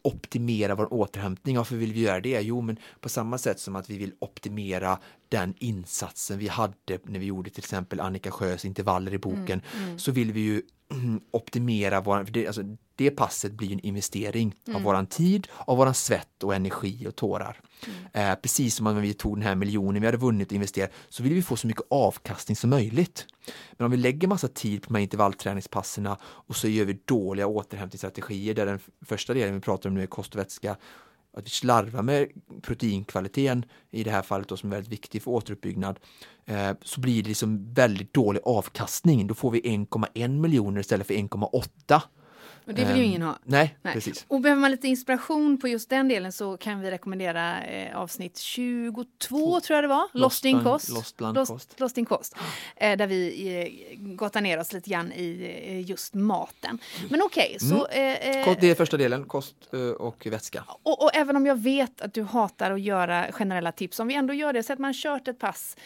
optimera vår återhämtning. Varför vill vi göra det? Jo, men på samma sätt som att vi vill optimera den insatsen vi hade när vi gjorde till exempel Annika Sjös intervaller i boken, mm, mm. så vill vi ju optimera vår, det, alltså, det passet blir en investering mm. av våran tid, av våran svett och energi och tårar. Mm. Eh, precis som om vi tog den här miljonen vi hade vunnit och investerat så vill vi få så mycket avkastning som möjligt. Men om vi lägger massa tid på de här intervallträningspasserna och så gör vi dåliga återhämtningsstrategier där den första delen vi pratar om nu är kost och vätska att vi slarvar med proteinkvaliteten i det här fallet då, som är väldigt viktig för återuppbyggnad eh, så blir det liksom väldigt dålig avkastning. Då får vi 1,1 miljoner istället för 1,8 och det vill ju Ehm, ingen ha. Nej, Nej. precis. Och behöver man lite inspiration på just den delen så kan vi rekommendera eh, avsnitt 22 tror jag det var, Lost, in Cost. Lost Lost, kost. Lost in Cost. Eh, där vi eh, gottar ner oss lite grann i eh, just maten. Men okej, så... Mm. Eh, eh, det är första delen, kost och vätska. och, och även om jag vet att du hatar att göra generella tips, om vi ändå gör det, så att man kört ett pass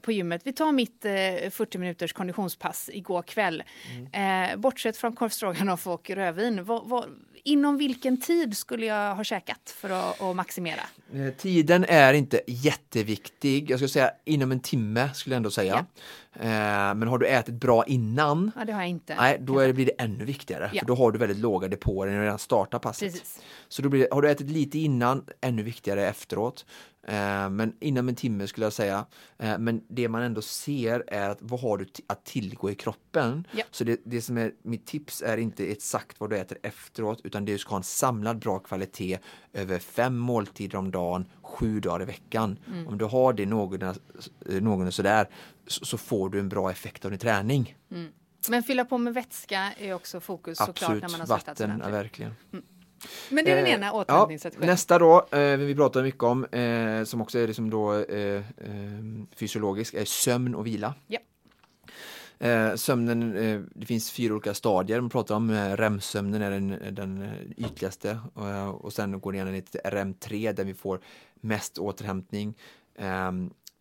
på gymmet. Vi tar mitt eh, 40 minuters konditionspass igår kväll. Mm. Bortsett från korv stroganoff och rödvin, vad, vad, inom vilken tid skulle jag ha käkat för att, att maximera? Eh, Tiden är inte jätteviktig. Jag skulle säga inom en timme skulle jag ändå säga. Eh, Men har du ätit bra innan, Ja, det har jag inte. nej, då är det, blir det ännu viktigare. Ja. För då har du väldigt låga depåer när du redan startar passet. Precis. Så då blir det, har du ätit lite innan, ännu viktigare efteråt. Eh, men inom en timme skulle jag säga. Eh, men det man ändå ser är att vad har du att tillgå i kroppen? Ja. Så det, det som är mitt tips är inte exakt vad du äter efteråt utan det du ska ha en samlad bra kvalitet över fem måltider om dagen, sju dagar i veckan. Mm. Om du har det någorlunda, någorlunda sådär så, så får du en bra effekt av din träning. Men fylla på med vätska är också fokus såklart Absolut, när man har svettats vatten, ja, verkligen. Men det är den Eh, ena ja, återhämtningsstrategin. Nästa då, eh, vi pratar mycket om, eh, som också är liksom då eh, eh, fysiologisk, är sömn och vila. Ja. Eh, sömnen, eh, det finns fyra olika stadier man pratar om. REM-sömnen är den, den ytligaste och sen går det igenom till REM3 där vi får mest återhämtning. Eh,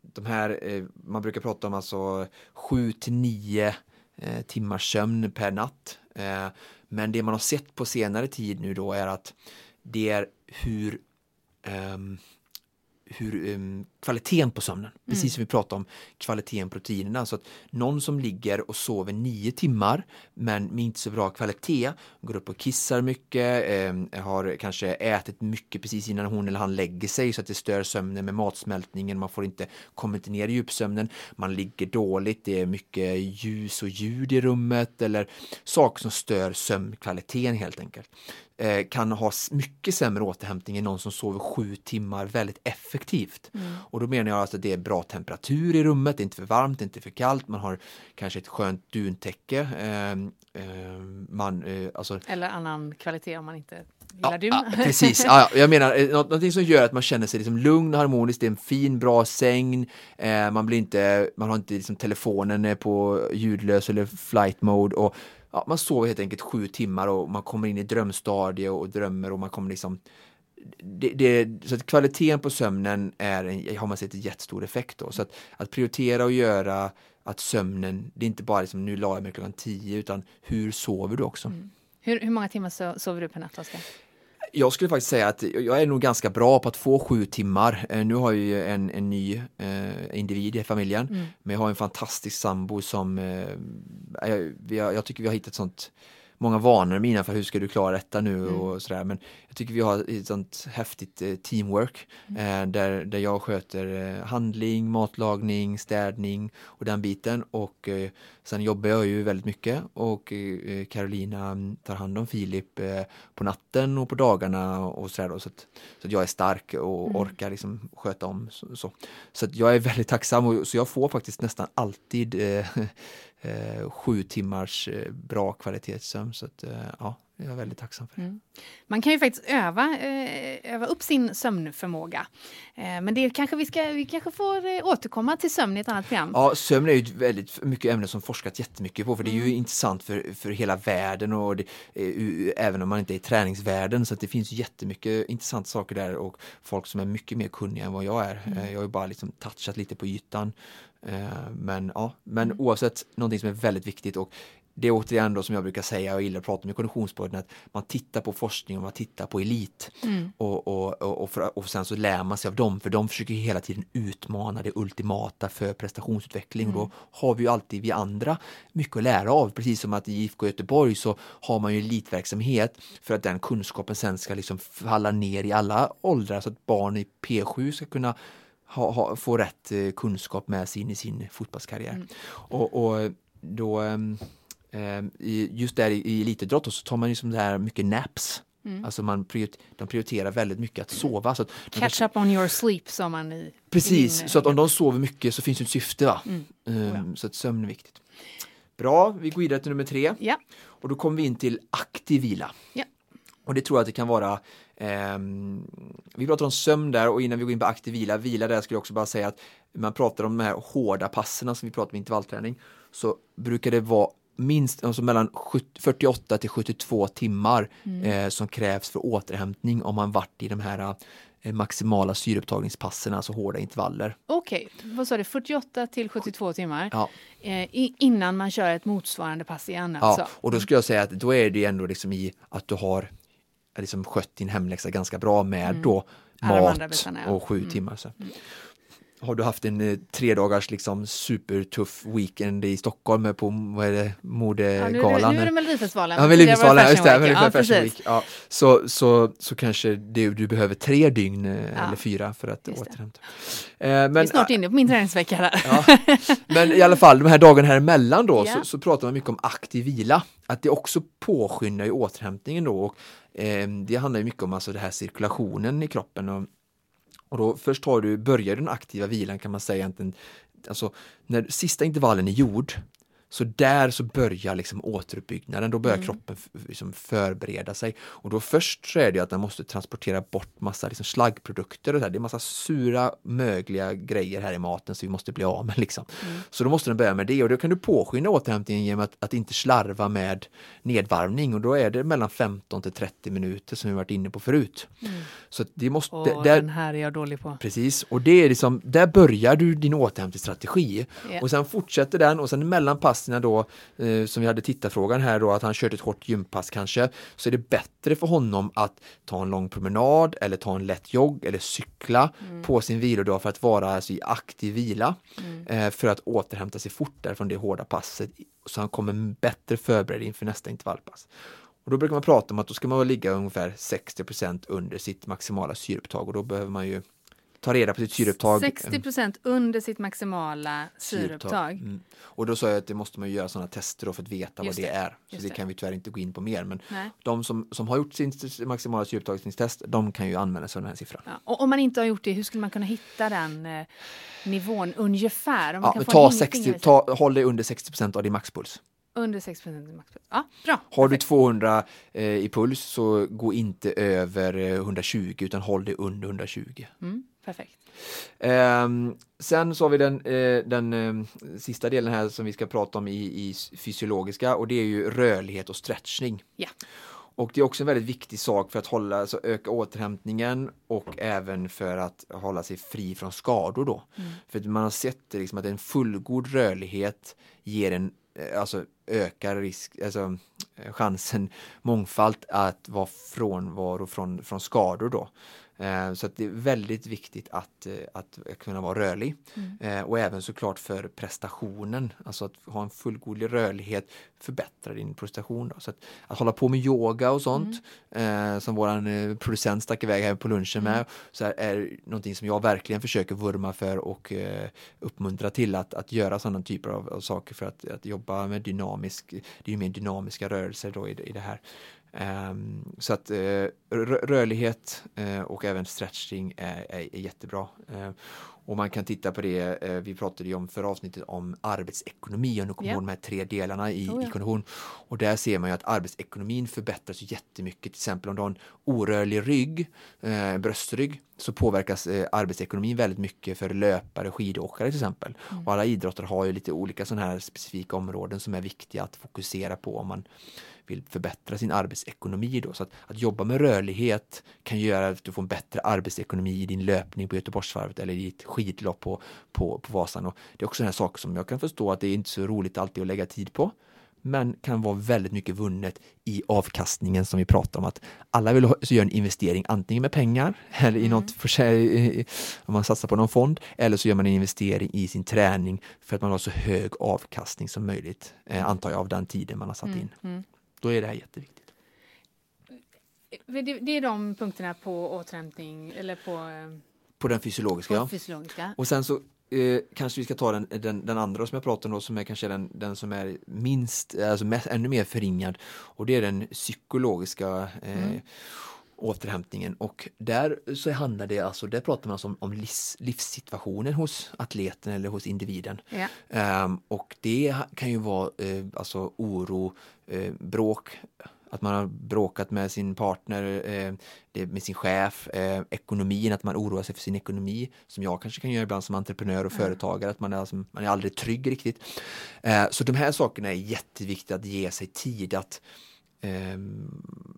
de här, man brukar prata om alltså 7 till 9 eh, timmars sömn per natt. Men det man har sett på senare tid nu då är att det är hur um, hur ehm, kvaliteten på sömnen, precis som vi pratade om kvaliteten på proteinerna. Så att någon som ligger och sover nio timmar men med inte så bra kvalitet, går upp och kissar mycket, ehm, har kanske ätit mycket precis innan hon eller han lägger sig så att det stör sömnen med matsmältningen, man får inte, kommer inte ner i djupsömnen, man ligger dåligt, det är mycket ljus och ljud i rummet eller saker som stör sömnkvaliteten helt enkelt. eh, kan ha mycket sämre återhämtning än någon som sover sju timmar väldigt effektivt. Och då menar jag alltså att det är bra temperatur i rummet, det är inte för varmt, det är inte för kallt, man har kanske ett skönt duntäcke. Eh, eh, man, eh, alltså, Eller annan kvalitet om man inte gillar dun. Ja, precis, ja, ja, jag menar eh, något, någonting som gör att man känner sig liksom lugn och harmonisk, det är en fin bra säng, eh, man blir inte, man har inte liksom telefonen på ljudlös eller flight mode och ja, man sover helt enkelt sju timmar och man kommer in i drömstadie och drömmer och man kommer liksom det, det, så att kvaliteten på sömnen är, en- har man sett en jättestor effekt då. Så att, att prioritera och göra att sömnen, det är inte bara liksom nu la jag mig klockan tio utan hur sover du också? Mm. Hur, hur många timmar so sover du per natt, Oskar? Jag skulle faktiskt säga att jag är nog ganska bra på att få sju timmar. Eh, Nu har jag ju en, en ny eh, individ i familjen, men jag har en fantastisk sambo som eh, jag, jag tycker vi har hittat sånt många vanor med för hur ska du klara detta nu och sådär. Men jag tycker vi har ett sånt häftigt eh, teamwork eh, där, där jag sköter eh, handling, matlagning, städning och den biten. Och sen jobbar jag ju väldigt mycket och Carolina mm, tar hand om Filip på natten och på dagarna och sådär. Då, så, att, så att jag är stark och orkar liksom sköta om. Så, så. så att jag är väldigt tacksam och så jag får faktiskt nästan alltid Eh, sju timmars eh, bra kvalitetssömn. Så att, eh, ja, jag är väldigt tacksam för det. Man kan ju faktiskt öva, eh, öva upp sin sömnförmåga. Eh, men det kanske vi, ska, vi kanske får eh, återkomma till sömn i ett annat program. Ja, sömn är ju ett väldigt mycket ämne som forskat jättemycket på för det är ju intressant för, för hela världen och det, även om man inte är i träningsvärlden så att det finns jättemycket intressanta saker där och folk som är mycket mer kunniga än vad jag är. Eh, Jag har ju bara liksom touchat lite på ytan. Men ja, men oavsett någonting som är väldigt viktigt och det är återigen då som jag brukar säga och gillar att prata med Konditionspodden att man tittar på forskning och man tittar på elit. Och, och, och, och, för, och sen så lär man sig av dem för de försöker hela tiden utmana det ultimata för prestationsutveckling. Och då har vi ju alltid vi andra mycket att lära av. Precis som att i IFK Göteborg så har man ju elitverksamhet för att den kunskapen sen ska liksom falla ner i alla åldrar så att barn i P7 ska kunna ha, ha, få rätt eh, kunskap med sig in i sin fotbollskarriär. Och, och då ehm, i- just där i, i elitidrott så tar man ju som det här mycket naps. Alltså man prior, de prioriterar väldigt mycket att sova. Så att Catch up on your sleep, sa man i... Precis, din, så att om de sover mycket så finns det ett syfte. Va? Ehm, Oh ja. Så att sömn är viktigt. Bra, vi går vidare till nummer tre. Ja. Och då kommer vi in till aktiv vila. Ja. Och det tror jag att det kan vara ehm, Vi pratar om sömn där och innan vi går in på aktiv vila, vila där skulle jag också bara säga att man pratar om de här hårda passerna som vi pratar om intervallträning så brukar det vara minst alltså mellan 70, 48 till 72 timmar eh, som krävs för återhämtning om man varit i de här eh, maximala syreupptagningspassen, alltså hårda intervaller. Okej, vad sa du, 48 till 72 timmar Ja. eh, innan man kör ett motsvarande pass igen Ja, alltså? och då skulle jag säga att då är det ändå liksom i att du har liksom skött din hemläxa ganska bra med då de andra mat bitarna, ja. och sju timmar. Så. Har du haft en eh, tre dagars liksom supertuff weekend i Stockholm på vad är det, Ja, nu, modegalan? nu är det Melodifestivalen. Ja, Melodifestivalen, just det. Melodifestivalen Ja, Fashion. Week. Ja, så, så, så kanske det, du behöver tre dygn eh, Ja. eller fyra för att Just återhämta. Eh, Vi är snart inne på min träningsvecka där. Ja, men i alla fall de här dagarna här emellan då Ja. så, så pratar man mycket om aktiv vila. Att det också påskyndar ju återhämtningen då. Och, eh, det handlar ju mycket om alltså det här cirkulationen i kroppen. Och, och då först har du, börjar den aktiva vilan kan man säga egentligen, alltså när sista intervallen är gjord så där så börjar liksom återuppbyggnaden, då börjar Mm. kroppen liksom förbereda sig. Och då först så är det att den måste transportera bort massa liksom slaggprodukter och så här. det är massa sura, mögliga grejer här i maten som vi måste bli av med. Liksom. Mm. Så då måste den börja med det och då kan du påskynda återhämtningen genom att, att inte slarva med nedvarvning och då är det mellan 15 till 30 minuter som vi varit inne på förut. Så att det måste, Åh, där, den här är jag dålig på. Precis, och det är liksom, där börjar du din återhämtningsstrategi. Ja. Och sen fortsätter den och sen mellan passen då, eh, som vi hade tittarfrågan här då, att han kört ett hårt gympass kanske, så är det bättre för honom att ta en lång promenad eller ta en lätt jogg eller cykla på sin vilodag för att vara alltså, i aktiv vila. Eh, för att återhämta sig fortare från det hårda passet, så han kommer bättre förberedd inför nästa intervallpass. Och då brukar man prata om att då ska man ligga ungefär 60% under sitt maximala syreupptag och då behöver man ju ta reda på sitt syreupptag. 60% under sitt maximala syreupptag. Mm. Och då sa jag att det måste man ju göra sådana tester för att veta Just vad det, det, är. Så det, det. kan vi tyvärr inte gå in på mer. Men Nej. de som, som har gjort sin maximala syreupptagningstest, de kan ju använda sig av den här siffran. Ja. Och om man inte har gjort det, hur skulle man kunna hitta den eh, nivån ungefär? Om man Ja, kan ta en 60, fingervisning. ta, håll dig under 60% av din maxpuls. Under 60 i maxpuls. Ja, bra. Har du Perfekt. 200 eh, i puls så gå inte över eh, 120 utan håll dig under 120. Mm, perfekt. Ehm, sen så har vi den, eh, den eh, sista delen här som vi ska prata om i, i fysiologiska och det är ju rörlighet och stretchning. Ja. Och det är också en väldigt viktig sak för att hålla, alltså öka återhämtningen och även för att hålla sig fri från skador då. För att man har sett det liksom att en fullgod rörlighet ger en, eh, alltså ökar risk, alltså eh, chansen mångfalt att vara frånvaro från, från skador då. Eh, Så att det är väldigt viktigt att, eh, att kunna vara rörlig. Eh, Och även såklart för prestationen, alltså att ha en fullgod rörlighet förbättrar din prestation. Då. Så att, att hålla på med yoga och sånt, eh, som våran producent stack iväg här på lunchen med, så här, är någonting som jag verkligen försöker vurma för och uppmuntra till att, att göra sådana typer av, av saker för att, att jobba med dynamisk, det är mer dynamiska rörelser då i, det- i det här. Ehm, så att rö- rörlighet eh, och även stretching är, är, är jättebra. Ehm, och man kan titta på det, eh, vi pratade ju om förra avsnittet om arbetsekonomi och nu kommer ihåg de här tre delarna i, Oh, i kondition. Och där ser man ju att arbetsekonomin förbättras jättemycket. Till exempel om du har en orörlig rygg, eh, bröstrygg, så påverkas eh, arbetsekonomin väldigt mycket för löpare, skidåkare till exempel. Mm. Och alla idrottare har ju lite olika sådana här specifika områden som är viktiga att fokusera på om man vill förbättra sin arbetsekonomi då. Så att, att jobba med rörlighet kan göra att du får en bättre arbetsekonomi i din löpning på Göteborgsvarvet eller i ditt skidlopp på, på, på Vasan. Och det är också en sak som jag kan förstå att det är inte så roligt alltid att lägga tid på men kan vara väldigt mycket vunnet i avkastningen som vi pratar om att alla vill göra en investering antingen med pengar eller i något för sig, om man satsar på någon fond eller så gör man en investering i sin träning för att man har så hög avkastning som möjligt eh, antar jag av den tiden man har satt in. Mm. Då är det här jätteviktigt. Det, det är de punkterna på återhämtning eller på, eh, På den fysiologiska. på ja. fysiologiska. Och sen så eh, kanske vi ska ta den, den, den andra som jag pratade om då, som är kanske den, den som är minst, alltså mest, ännu mer förringad och det är den psykologiska. Eh, återhämtningen och där så handlar det alltså, där pratar man alltså om, om livs, livssituationen hos atleten eller hos individen. Ja. Um, och det kan ju vara uh, alltså oro, uh, bråk, att man har bråkat med sin partner, uh, med sin chef, ekonomin, att man oroar sig för sin ekonomi, som jag kanske kan göra ibland som entreprenör och företagare, att man är, alltså, man är aldrig trygg riktigt. så de här sakerna är jätteviktiga att ge sig tid att eh,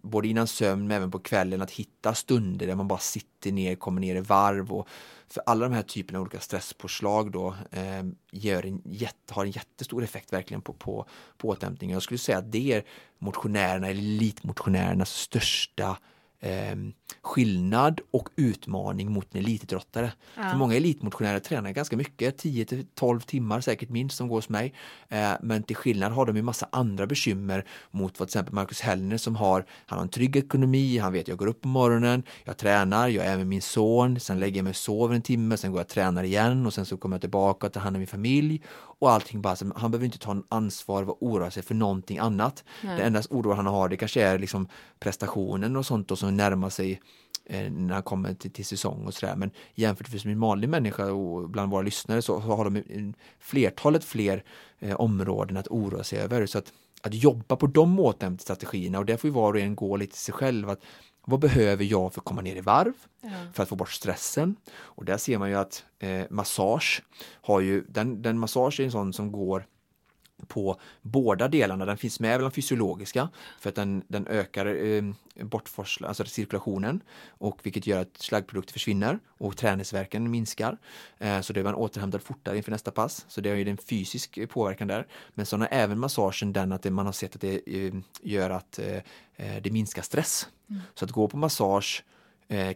både innan sömn men även på kvällen att hitta stunder där man bara sitter ner, kommer ner i varv och för alla de här typerna av olika stresspåslag då eh, gör en jätte, har en jättestor effekt verkligen på, på, på återhämtningen. Jag skulle säga att det är motionärerna, elitmotionärernas största eh, skillnad och utmaning mot en elitidrottare. Ja. För många elitmotionärer tränar ganska mycket, 10 till 12 timmar säkert minst som går hos mig. Eh, men till skillnad har de ju massa andra bekymmer mot vad till exempel Marcus Hellner som har, han har en trygg ekonomi, han vet jag går upp på morgonen, jag tränar, jag är med min son, sen lägger jag mig och sover en timme, sen går jag och tränar igen och sen så kommer jag tillbaka och tar hand om min familj och allting bara, han behöver inte ta ansvar och oroa sig för någonting annat. Nej. Det enda oro han har det kanske är liksom prestationen och sånt och som närmar sig eh, när han kommer till, till säsong och sådär. Men jämfört med en vanlig människa och bland våra lyssnare så har de flertalet fler eh, områden att oroa sig över. Så att, att jobba på de återhämtningsstrategierna och där får ju var och en gå lite till sig själv. Att, vad behöver jag för att komma ner i varv? Ja. För att få bort stressen? Och där ser man ju att eh, massage har ju, den, den massage är en sån som går på båda delarna. Den finns med bland fysiologiska för att den, den ökar eh, bortforsla, alltså cirkulationen och vilket gör att slaggprodukter försvinner och träningsverken minskar. Eh, så det är man återhämtad fortare inför nästa pass. Så det är ju en fysisk påverkan där. Men så har även massagen den att det, man har sett att det eh, gör att eh, eh, det minskar stress. Mm. Så att gå på massage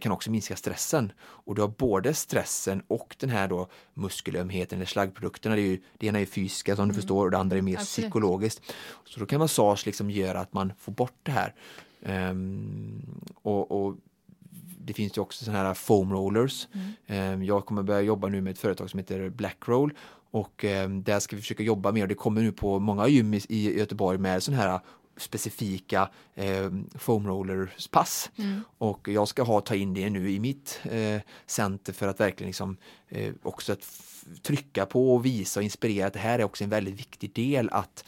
kan också minska stressen. Och du har både stressen och den här då muskelömheten eller slaggprodukterna. Det, är ju, det ena är fysiska som mm. du förstår och det andra är mer Absolut. psykologiskt. Så då kan massage liksom göra att man får bort det här. Um, och, och, det finns ju också sådana här foam rollers. Mm. Um, jag kommer börja jobba nu med ett företag som heter Blackroll och um, där ska vi försöka jobba mer det kommer nu på många gym i, i Göteborg med sådana här specifika eh, foamrollers pass mm. och jag ska ha ta in det nu i mitt eh, center för att verkligen liksom, eh, också att trycka på och visa och inspirera att det här är också en väldigt viktig del att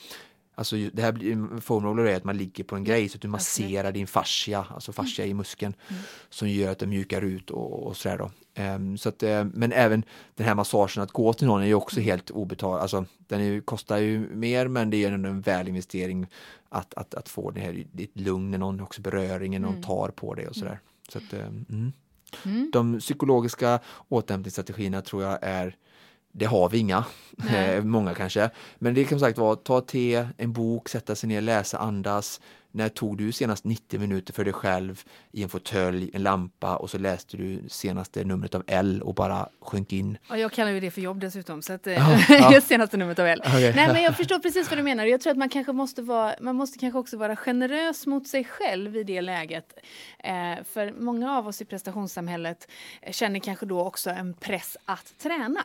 Alltså det här foamroller är att man ligger på en grej så att du masserar din fascia, alltså fascia mm. i muskeln mm. som gör att det mjukar ut och, och sådär då. Um, så att, uh, men även den här massagen att gå till någon är ju också mm. helt obetald, alltså den är, kostar ju mer men det är ändå en välinvestering att, att, att få det här ditt lugn någon också beröringen, någon mm. tar på dig och sådär. Mm. Så att, um, mm. De psykologiska återhämtningsstrategierna tror jag är det har vi inga, eh, många kanske. Men det kan sagt vara ta te, en bok, sätta sig ner, läsa, andas. När tog du senast 90 minuter för dig själv i en fåtölj, en lampa och så läste du senaste numret av L och bara sjönk in? Ja, jag kallar ju det för jobb dessutom, så att, oh, ja. senaste numret av L. Okay. Nej, men jag förstår precis vad du menar. Jag tror att man kanske måste vara, man måste kanske också vara generös mot sig själv i det läget. Eh, för många av oss i prestationssamhället känner kanske då också en press att träna.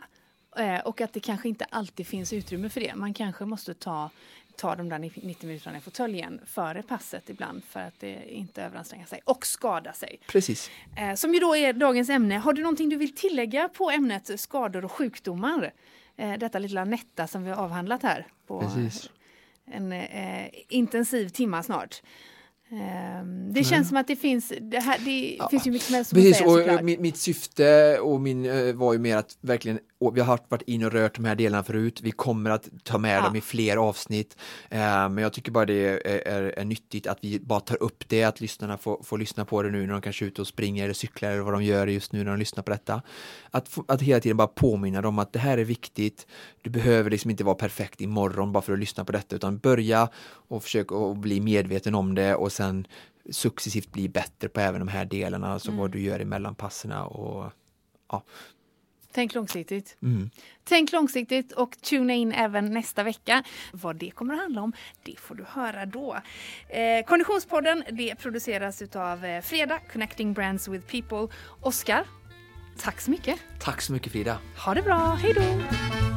Eh, och att det kanske inte alltid finns utrymme för det. Man kanske måste ta, ta de där 90 minuterna i fåtöljen före passet ibland för att det inte överanstränga sig och skada sig. Precis. Eh, som ju då är dagens ämne. Har du någonting du vill tillägga på ämnet skador och sjukdomar? Eh, detta lilla nätta som vi har avhandlat här på Precis. en eh, intensiv timma snart. Ehm, det känns som att det finns, det, här, det ja. finns ju mycket mer som Precis, säga, och eh, mitt, mitt, syfte och min uh, var ju mer att verkligen, vi har varit in och rört de här delarna förut, vi kommer att ta med ja. dem i fler avsnitt. Uh, men jag tycker bara det är, är, är, nyttigt att vi bara tar upp det, att lyssnarna får, får lyssna på det nu när de kanske är ute och springer eller cyklar eller vad de gör just nu när de lyssnar på detta. Att, att hela tiden bara påminna dem att det här är viktigt, du behöver liksom inte vara perfekt imorgon bara för att lyssna på detta, utan börja och försöka och bli medveten om det och sen sen successivt bli bättre på även de här delarna, alltså mm. vad du gör emellan passerna och ja. Tänk långsiktigt. Mm. Tänk långsiktigt och tuna in även nästa vecka. Vad det kommer att handla om, det får du höra då. Eh, Konditionspodden det produceras utav eh, Freda, Connecting Brands with People. Oskar, tack så mycket. Tack så mycket Frida. Ha det bra, hej då.